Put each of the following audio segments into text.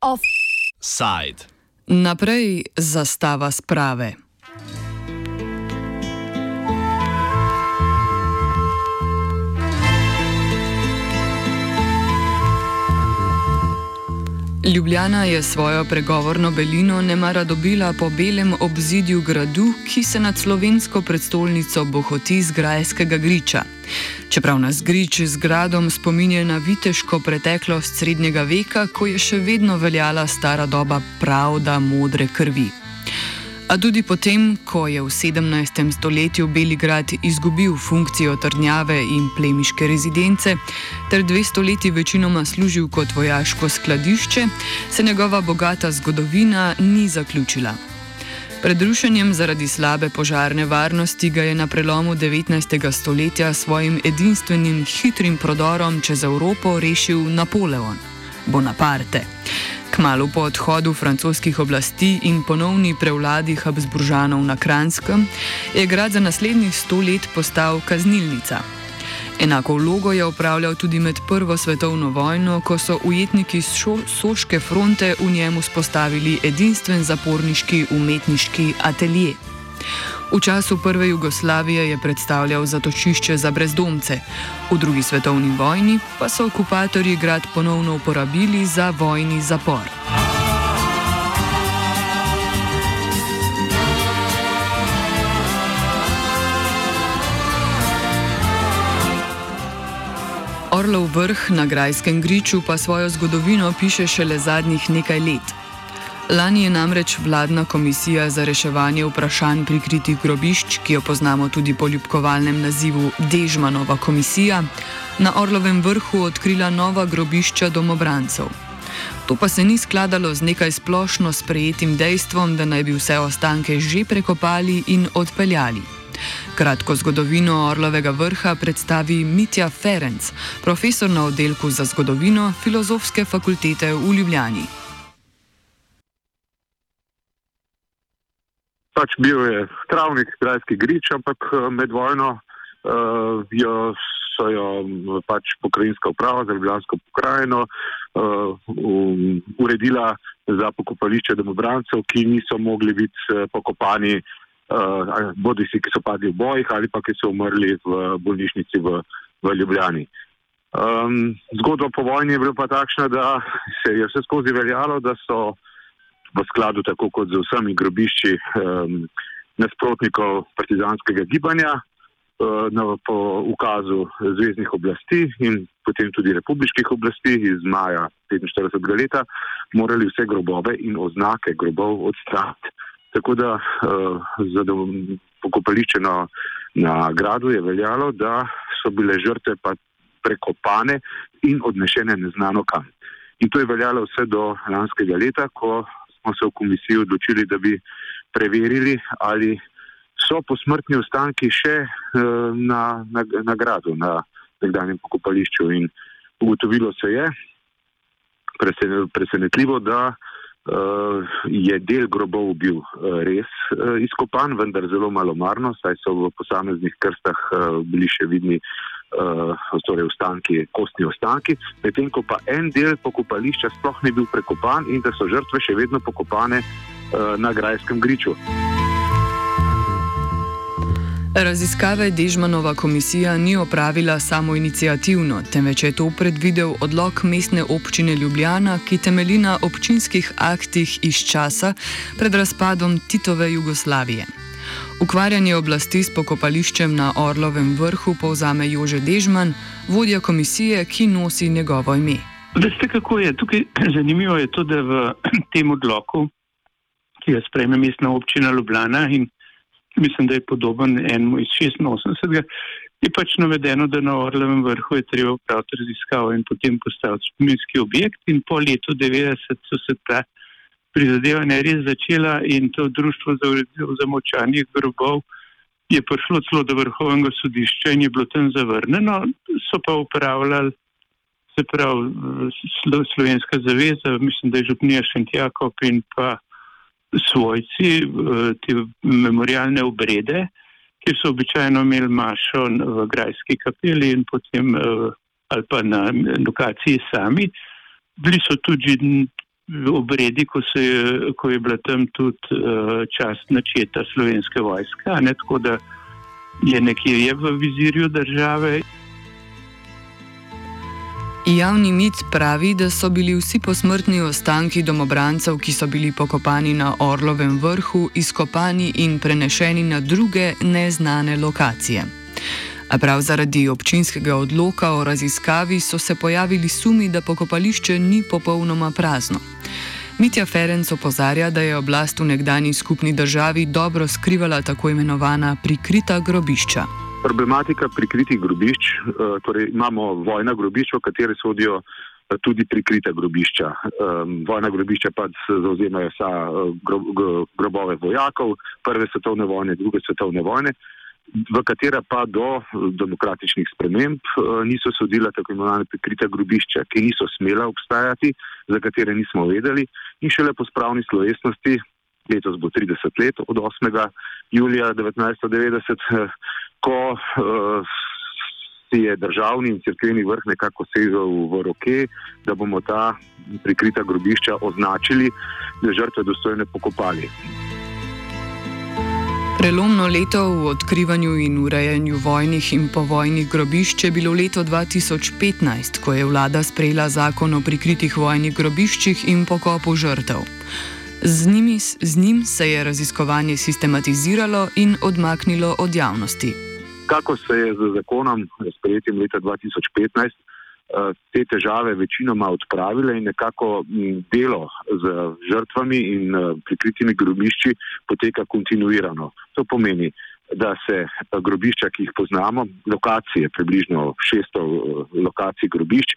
Offside. Naprej zastava sprave. Ljubljana je svojo pregovorno belino nemara dobila po belem obzidju gradu, ki se nad slovensko predstolnico bohoti z grajskega griča. Čeprav nas grič z gradom spominja na viteško preteklost srednjega veka, ko je še vedno veljala stara doba pravda modre krvi. A tudi potem, ko je v 17. stoletju Beligrad izgubil funkcijo trdnjave in plemiške rezidence, ter dve stoletji večinoma služil kot vojaško skladišče, se njegova bogata zgodovina ni zaključila. Pred rušenjem zaradi slabe požarne varnosti ga je na prelomu 19. stoletja svojim edinstvenim hitrim prodorom čez Evropo rešil Napoleon Bonaparte. Kmalo po odhodu francoskih oblasti in ponovni prevladi Habsburžanov na Kranskem je grad za naslednjih sto let postal kaznilnica. Enako vlogo je upravljal tudi med Prvo svetovno vojno, ko so ujetniki so Soške fronte v njemu spostavili edinstven zaporniški umetniški atelje. V času prve Jugoslavije je predstavljal zatočišče za brezdomce, v drugi svetovni vojni pa so okupatorji grad ponovno uporabili za vojni zapor. Orlov vrh na Grajskem griču pa svojo zgodovino piše šele zadnjih nekaj let. Lani je namreč vladna komisija za reševanje vprašanj prikritih grobišč, ki jo poznamo tudi po ljubkovalnem nazivu Dežmanova komisija, na Orlovem vrhu odkrila nova grobišča domobrancev. To pa se ni skladalo z nekaj splošno sprejetim dejstvom, da naj bi vse ostanke že prekopali in odpeljali. Kratko zgodovino Orlovega vrha predstavi Mitja Ferenc, profesor na oddelku za zgodovino Filozofske fakultete v Ljubljani. Pač bil je travnik, grajski grič, ampak eh, med vojno uh, jo, so jo pač pokrajinska uprava za Ljubljansko pokrajino uh, um, uredila za pokopališče domobrancev, ki niso mogli biti pokopani, uh, bodi si, ki so padli v bojih ali pa ki so umrli v bolnišnici v, v Ljubljani. Um, zgodba po vojni je bila pa takšna, da se je vse skozi veljalo, da so v skladu tako kot z vsemi grobišči um, nasprotnikov partizanskega gibanja uh, na, po ukazu zvezdnih oblasti in potem tudi republiških oblasti iz maja 1945. leta morali vse grobove in oznake grobov odstraniti. Tako da uh, za pokopališče na, na gradu je veljalo, da so bile žrtve pa prekopane in odnešene neznano kam. In to je veljalo vse do lanskega leta, ko smo se v komisiji odločili, da bi preverili, ali so posmrtni ostanki še uh, na, na, na gradu, na nekdanjem pokopališču. In ugotovilo se je, presenetljivo, da uh, je del grobov bil uh, res uh, izkopan, vendar zelo malo marno, saj so v posameznih krstah uh, bili še vidni torej ostanki, kostni ostanki, medtem ko pa en del pokopališča sploh ni bil prekopan in da so žrtve še vedno pokopane uh, na Grajskem griču. Raziskave Dežmanova komisija ni opravila samo inicijativno, temveč je to predvidel odlog mestne občine Ljubljana, ki temelji na občinskih aktih iz časa pred razpadom Titove Jugoslavije. Ukvarjanje oblasti s pokopališčem na Orlovem vrhu povzame Jože Dežman, vodja komisije, ki nosi njegovo ime. Veste, kako je tukaj zanimivo, je to, da v tem odloku, ki ga sprejme mestna občina Ljubljana in mislim, da je podoben enemu iz 86. Je pač navedeno, da na Orlovem vrhu je treba upraviti raziskavo in potem postaviti spominski objekt, in po letu 90 so se ta prizadevanja res začela in to društvo za ureditev zamočanih grobov je prišlo celo do vrhovnega sodišča in je bilo tam zavrnjeno, so pa upravljali se pravi slovenska zaveza, mislim, da je župnija Šentjakov in pa svojci te memorialne obrede, ki so običajno imeli mašo v Grajski kapeli in potem ali pa na lokaciji sami. Bili so tudi obredi, ko, se, ko je bila tam tudi čast načeta slovenske vojske, ne, tako da je nekje je v vizirju države. Javni mit pravi, da so bili vsi posmrtni ostanki domobrancev, ki so bili pokopani na Orlovem vrhu, izkopani in prenešeni na druge neznane lokacije. A prav zaradi občinskega odloka o raziskavi so se pojavili sumi, da pokopališče ni popolnoma prazno. Mitja Ferenc opozarja, da je oblast v nekdani skupni državi dobro skrivala tako imenovana prikrita grobišča. Problematika prikritih grobišč, eh, torej imamo vojna grobišča, v kateri sodijo eh, tudi prikrita grobišča. Vojna grobišča pa zauzemajo vsa eh, grobove vojakov, prve svetovne vojne, druge svetovne vojne v katera pa do demokratičnih sprememb eh, niso sodila tako imenovane prikrita grobišča, ki niso smela obstajati, za katere nismo vedeli in šele po spravni slovesnosti, letos bo 30 let od 8. julija 1990, eh, ko si je državni in crkveni vrh nekako sezel v roke, da bomo ta prikrita grobišča označili, da žrtve dostojne pokopali. Prelomno leto v odkrivanju in urejanju vojnih in povojnih grobišč je bilo leto 2015, ko je vlada sprejela zakon o prikritih vojnih grobiščih in pokopu žrtev. Z, njimi, z njim se je raziskovanje sistematiziralo in odmaknilo od javnosti. Kako se je z zakonom, sprejetim leta 2015, Eh, te težave večinoma odpravile in nekako delo z žrtvami in eh, prikritimi grobišči poteka kontinuirano. To pomeni, da se eh, grobišča, ki jih poznamo, lokacije, približno 600 lokacij grobišč,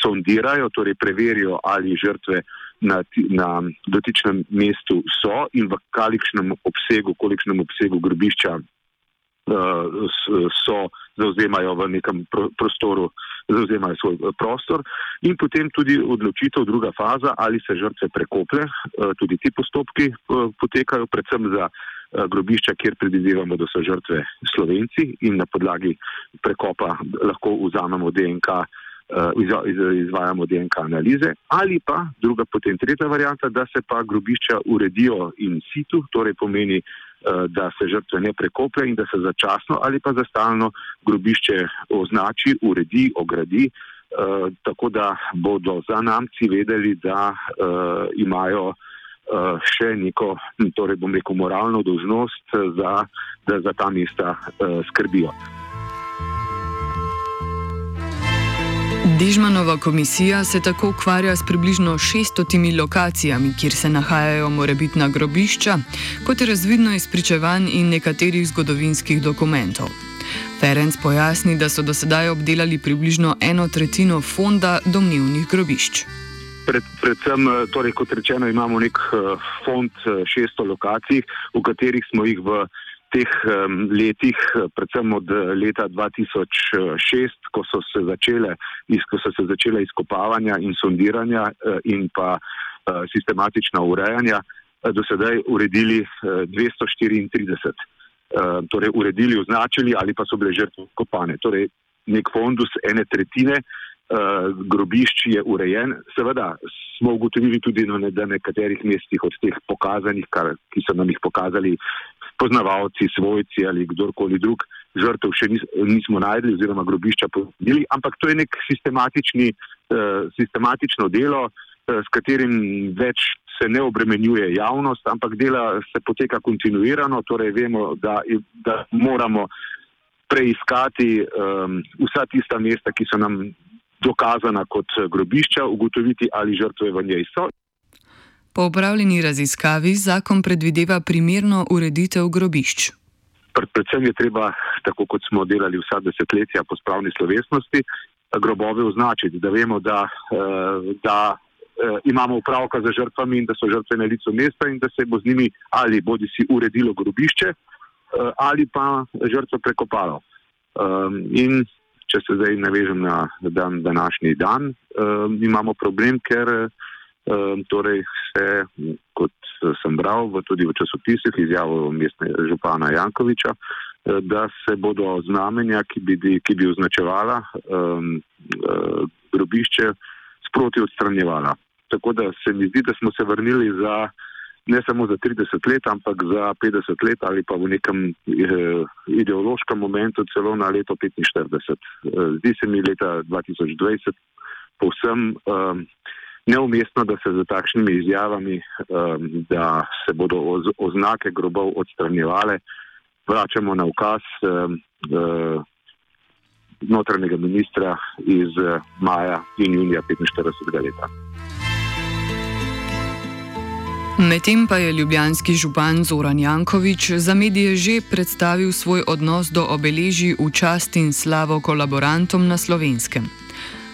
sondirajo, torej preverijo, ali žrtve na, na dotičnem mestu so in v kolikšnem obsegu, kolikšnem obsegu grobišča so, zauzemajo v nekem prostoru, zauzemajo svoj eh, prostor. In potem tudi odločitev, druga faza, ali se žrtve prekople, eh, tudi ti postopki eh, potekajo, predvsem za grobišča, kjer predvidevamo, da so žrtve slovenci in na podlagi prekopa lahko vzamemo DNK, izvajamo DNK analize ali pa druga potem tretja varianta, da se pa grobišča uredijo in situ, torej pomeni Eh, da se žrtve ne prekoplje in da se začasno ali pa za stalno grobišče označi, uredi, ogradi, eh, tako da bodo zanamci vedeli, da eh, imajo še neko, torej bom rekel, moralno dožnost, za, da za ta mesta skrbijo. Dežmanova komisija se tako ukvarja s približno 600 lokacijami, kjer se nahajajo morebitna grobišča, kot je razvidno iz pričevanj in nekaterih zgodovinskih dokumentov. Ferenc pojasni, da so do sedaj obdelali približno eno tretjino fonda domnevnih grobišč. Pred, predvsem, torej, kot rečeno, imamo nek uh, fond 600 lokacij, v katerih smo jih v teh letih, predvsem od eh, leta 2006, ko so se začele, ko so se začele izkopavanja in sondiranja uh, in pa uh, sistematična urejanja, do sedaj uredili uh, 234. Uh, torej, uredili, označili ali pa so bile žrtve kopane. Torej, nek fondus ene tretjine grobišč je urejen. Seveda smo ugotovili tudi, no, da na nekaterih mestih od teh pokazanih, kar, ki so nam jih pokazali poznavalci, svojci ali kdorkoli drug, žrtev še nis, nismo najdli oziroma grobišča poznili, ampak to je nek sistematični, uh, sistematično delo, uh, s katerim več se ne obremenjuje javnost, ampak dela se poteka kontinuirano, torej vemo, da, da moramo preiskati um, vsa tista mesta, ki so nam dokazana kot grobišča, ugotoviti, ali žrtve v njej so. Po upravljeni raziskavi zakon predvideva primerno ureditev grobišč. Predvsem je treba, tako kot smo delali vsa desetletja po spravni slovesnosti, grobove označiti, da vemo, da, eh, da eh, imamo upravka za žrtvami in da so žrtve na licu mesta in da se bo z njimi ali bodi si uredilo grobišče eh, ali pa žrtvo prekopalo. In če se zdaj navežem na dan, današnji dan, imamo problem, ker Torej se, kot sem bral tudi v časopisih, izjavo mestne župana Jankoviča, da se bodo znamenja, ki bi, ki bi označevala um, grobišče, sproti odstranjevala. Tako da se mi zdi, da smo se vrnili za ne samo za 30 let, ampak za 50 let ali pa v nekem eh, ideološkem momentu celo na leto 45. Eh, zdi se mi leta 2020 povsem eh, neumestno, da se z takšnimi izjavami, da se bodo oz, oznake grobov odstranjevale, vračamo na ukaz. Eh, notranjega ministra iz eh, maja in junija 45. leta. Medtem pa je ljubljanski župan Zoran Jankovič za medije že predstavil svoj odnos do obeležij v čast in slavo kolaborantom na slovenskem.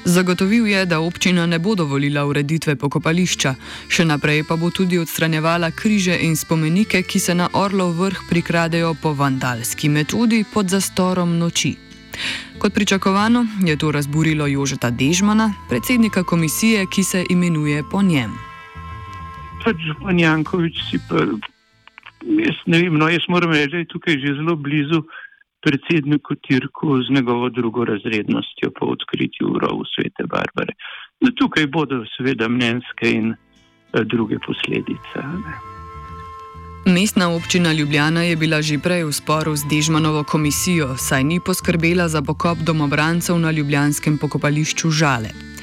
Zagotovil je, da občina ne bo dovolila ureditve pokopališča, še naprej pa bo tudi odstranjevala križe in spomenike, ki se na Orlov vrh prikradejo po vandalski metodi pod zastorom noči. Kot pričakovano je to razburilo Jožeta Dežmana, predsednika komisije, ki se imenuje po njem. Pač župan Jankovič si pa, jaz ne vem, no jaz moram reči, da je tukaj že zelo blizu predsedniku Tirku z njegovo drugo razrednostjo po odkritju urov svete Barbare. No, tukaj bodo seveda mnenjske in eh, druge posledice. Ne. Mestna občina Ljubljana je bila že prej v sporu z Dežmanovo komisijo, saj ni poskrbela za pokop domobrancev na ljubljanskem pokopališču Žale.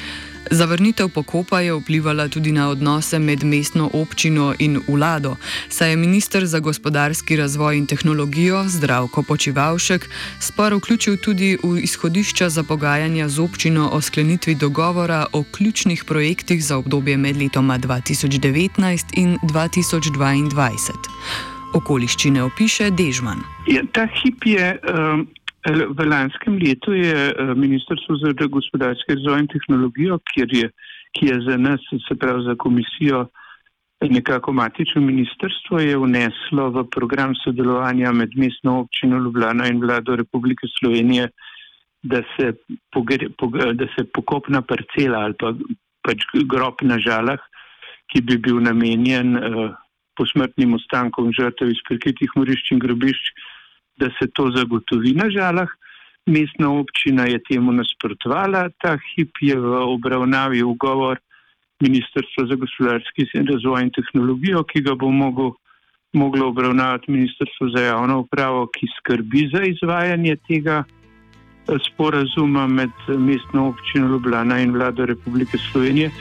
Zavrnitev pokopa je vplivala tudi na odnose med mestno občino in vlado, saj je ministr za gospodarski razvoj in tehnologijo Zdravko Počivalšek spor vključil tudi v izhodišča za pogajanja z občino o sklenitvi dogovora o ključnih projektih za obdobje med letoma 2019 in 2022. Okoliščine opiše Dežman. Ja, ta hip je. Um... V lanskem letu je eh, Ministrstvo za gospodarski razvoj in tehnologijo, je, ki je za nas, se pravi za komisijo, nekako matično ministrstvo, je vneslo v program sodelovanja med mestno občino Ljubljana in vlado Republike Slovenije, da se, pogre, pog, da se pokopna parcela ali pa pač grob na žalah, ki bi bil namenjen uh, posmrtnim ostankom žrtev iz prikritih morišč in grobišč, da se to zagotovi na žalah. Mestna občina je temu nasprotovala, ta hip je v obravnavi ugovor Ministrstva za gospodarski razvoj in tehnologijo, ki ga bo moglo, moglo obravnavati Ministrstvo za javno upravo, ki skrbi za izvajanje tega eh, sporazuma med mestno občino Ljubljana in vlado Republike Slovenije.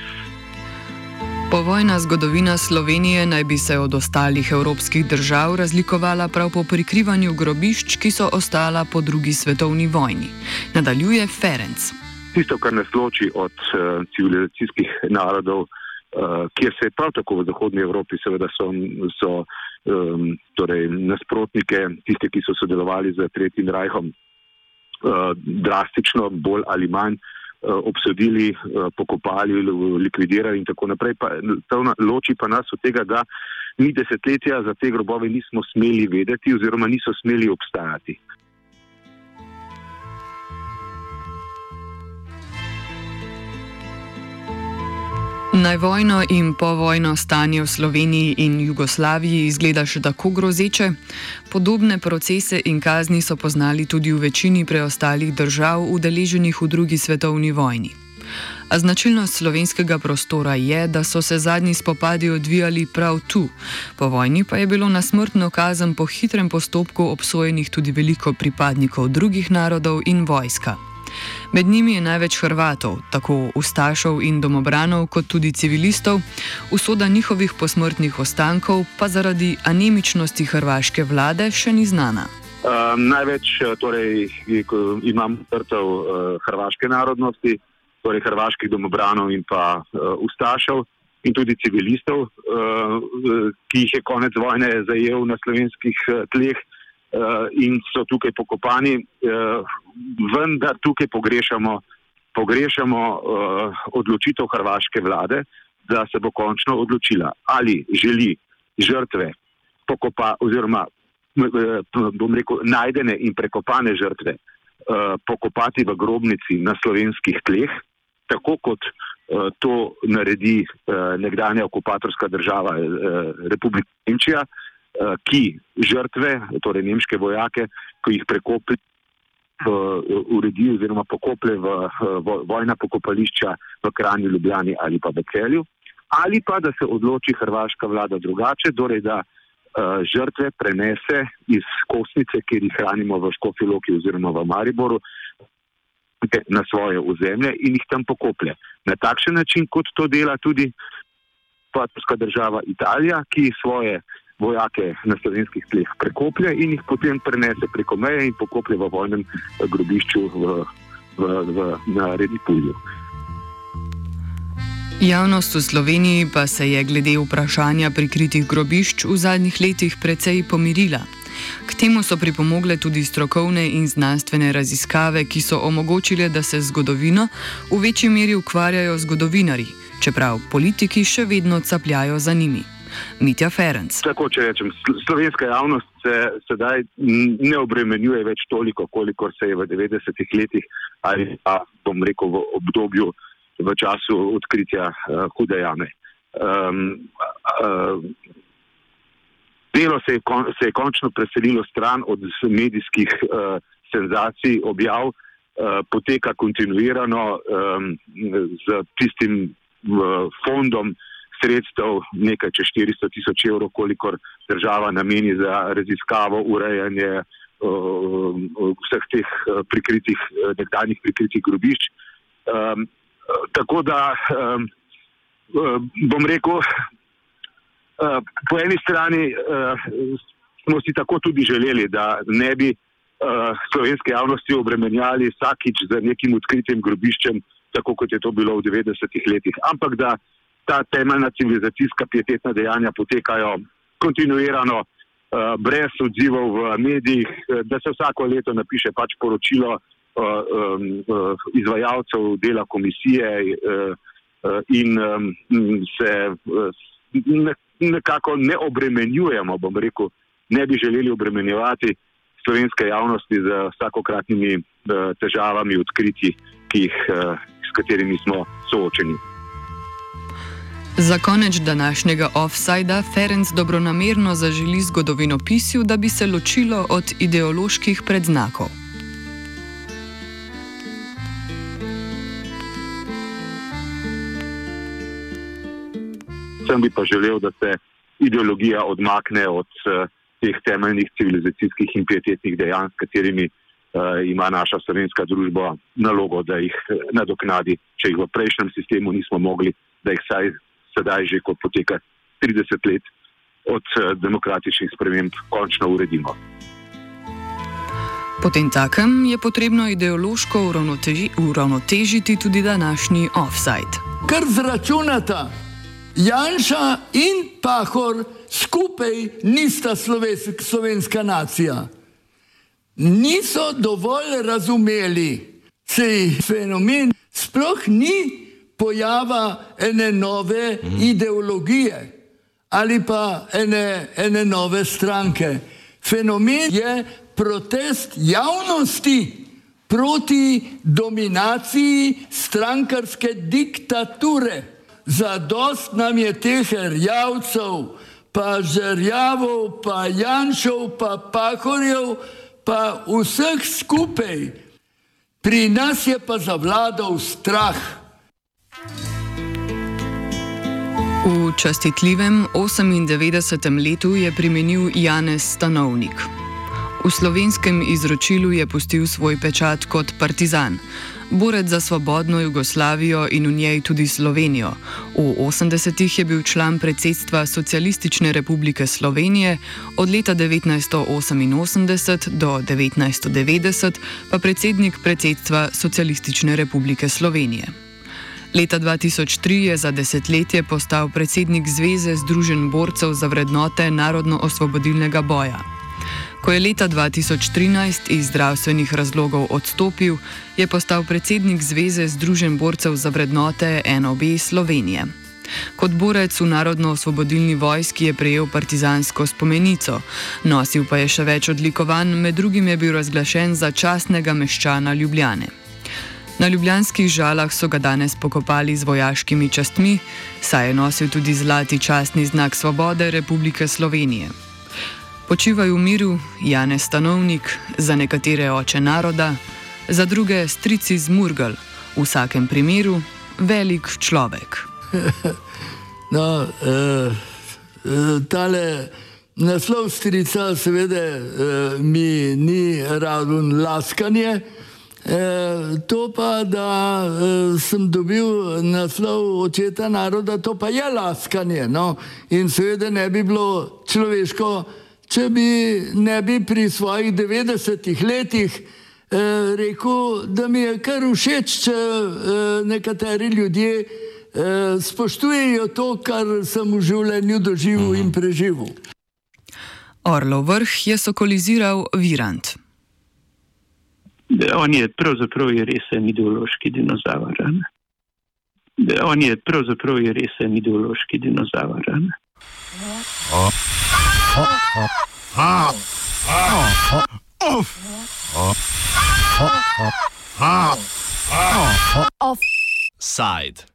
Povojna zgodovina Slovenije naj bi se od ostalih evropskih držav razlikovala prav po prikrivanju grobišč, ki so ostala po drugi svetovni vojni. Nadaljuje Ferenc. Tisto, kar nas loči od uh, civilizacijskih narodov, uh, kjer se prav tako v Zahodnji Evropi, seveda so, so um, torej nasprotnike, tiste, ki so sodelovali z Tretjim rajhom, uh, drastično bolj ali manj. Eh, obsodili, eh, pokopali, likvidirali in tako naprej. Pa, loči pa nas od tega, da mi desetletja za te grobove nismo smeli vedeti oziroma niso smeli obstajati. Najvojno in povojno stanje v Sloveniji in Jugoslaviji izgleda še tako grozeče. Podobne procese in kazni so poznali tudi v večini preostalih držav, udeleženih v drugi svetovni vojni. A značilnost slovenskega prostora je, da so se zadnji spopadi odvijali prav tu, po vojni pa je bilo na smrtno kazen po hitrem postopku obsojenih tudi veliko pripadnikov drugih narodov in vojska. Med njimi je največ Hrvatov, tako ustašov in domobranov, kot tudi civilistov, usoda njihovih posmrtnih ostankov pa zaradi anemičnosti hrvaške vlade še ni znana. Um, največ torej, imam trtov uh, hrvaške narodnosti, torej hrvaških domobranov in pa uh, ustašov in tudi civilistov, uh, ki jih je konec vojne zajel na slovenskih tleh. Uh, in so tukaj pokopani, uh, vendar tukaj pogrešamo, pogrešamo uh, odločitev hrvaške vlade, da se bo končno odločila, ali želi žrtve pokopa, oziroma bom rekel, najdene in prekopane žrtve pokopati v grobnici na slovenskih tleh, tako kot to naredi nekdanja okupatorska država Republika Nemčija, ki žrtve, torej nemške vojake, ko jih prekopi uredi oziroma pokople v, v vojna pokopališča v Kranju, Ljubljani ali pa v Celju, ali pa da se odloči hrvaška vlada drugače, torej da uh, žrtve prenese iz kostnice, kjer jih hranimo v Škofiloki oziroma v Mariboru, na svoje ozemlje in jih tam pokoplje. Na takšen način, kot to dela tudi patrska država Italija, ki svoje vojake na slovenskih tleh prekoplje in jih potem prenese preko meje in pokoplje v vojnem grobišču v, v, v, na Redipulju. Javnost v Sloveniji pa se je glede vprašanja prikritih grobišč v zadnjih letih precej pomirila. K temu so pripomogle tudi strokovne in znanstvene raziskave, ki so omogočile, da se zgodovino v večji meri ukvarjajo zgodovinari, čeprav politiki še vedno capljajo za njimi. Mitja Ferenc. Tako če rečem, slovenska javnost se sedaj ne obremenjuje več toliko, kolikor se je v 90-ih letih ali pa bom rekel v obdobju v času odkritja uh, hude jame. Um, uh, delo se je, kon, se je končno preselilo stran od medijskih uh, senzacij, objav, uh, poteka kontinuirano um, z tistim uh, fondom sredstev, nekaj čez 400 tisoč evrov, kolikor država nameni za raziskavo, urejanje uh, vseh teh uh, prikritih, uh, nekdanjih prikritih grobišč. Um, tako da um, bom rekel, uh, po eni strani uh, smo si tako tudi želeli, da ne bi uh, slovenske javnosti obremenjali vsakič z nekim odkritim grobiščem, tako kot je to bilo v 90-ih letih, ampak da ta temeljna civilizacijska pietetna dejanja potekajo kontinuirano. Uh, brez odzivov v medijih, da se vsako leto napiše pač poročilo, uh, izvajalcev dela komisije in se nekako ne obremenjujemo, bom rekel, ne bi želeli obremenjevati slovenske javnosti z vsakokratnimi težavami, odkriti, jih, uh, s katerimi smo soočeni. Za konec današnjega offsajda Ferenc dobronamerno zaželi zgodovinopisju, da bi se ločilo od ideoloških predznakov. predvsem bi pa želel, da se ideologija odmakne od uh, teh temeljnih civilizacijskih in pietetnih dejanj, s katerimi uh, ima naša slovenska družba nalogo, da jih uh, nadoknadi, če jih v prejšnjem sistemu nismo mogli, da jih saj sedaj že, ko poteka 30 let od uh, demokratičnih sprememb, končno uredimo. Potem takem je potrebno ideološko uravnoteži, uravnotežiti tudi današnji offside. Kar zračunata Janša in Pahor skupaj nista slovenska nacija. Niso dovolj razumeli, se jih fenomen sploh ni pojava ene nove mm. ideologije ali pa ene, ene nove stranke. Fenomen je protest javnosti proti dominaciji strankarske diktature. Zadost nam je teh rjavcev, pa žrjavov, pa janšov, pa pahorjev, pa vseh skupaj. Pri nas je pa zavladal strah. V častitljivem 98. letu je premenil Janez Stanovnik. V slovenskem izročilu je pustil svoj pečat kot partizan borec za svobodno Jugoslavijo in v njej tudi Slovenijo. V 80-ih je bil član predsedstva Socialistične republike Slovenije, od leta 1988 do 1990 pa predsednik predsedstva Socialistične republike Slovenije. Leta 2003 je za desetletje postal predsednik Zveze Združen borcev za vrednote narodno-osvobodilnega boja. Ko je leta 2013 iz zdravstvenih razlogov odstopil, je postal predsednik Zveze Združen borcev za vrednote NOB Slovenije. Kot borec v Narodno-osvobodilni vojski je prejel partizansko spomenico, nosil pa je še več odlikovanj, med drugim je bil razglašen za častnega meščana Ljubljane. Na ljubljanskih žalah so ga danes pokopali z vojaškimi častmi, saj je nosil tudi zlati častni znak svobode Republike Slovenije. Počivaj v miru, Jane Stanovnik, za nekatere oče naroda, za druge strici z Murgal, v vsakem primeru velik človek. no, uh, uh, tale naslov strica, seveda, uh, mi ni ravno laskanje. E, to pa, da e, sem dobil naslov očeta naroda, to pa je laskanje. No? In seveda ne bi bilo človeško, če bi ne bi pri svojih 90 letih e, rekel, da mi je kar všeč, če e, nekateri ljudje e, spoštujejo to, kar sem v življenju doživel in preživel. Orlov vrh je sokoliziral Virant. On je pravzaprav je resen ideološki dinozaver. On je pravzaprav je resen ideološki dinozaver. Offside.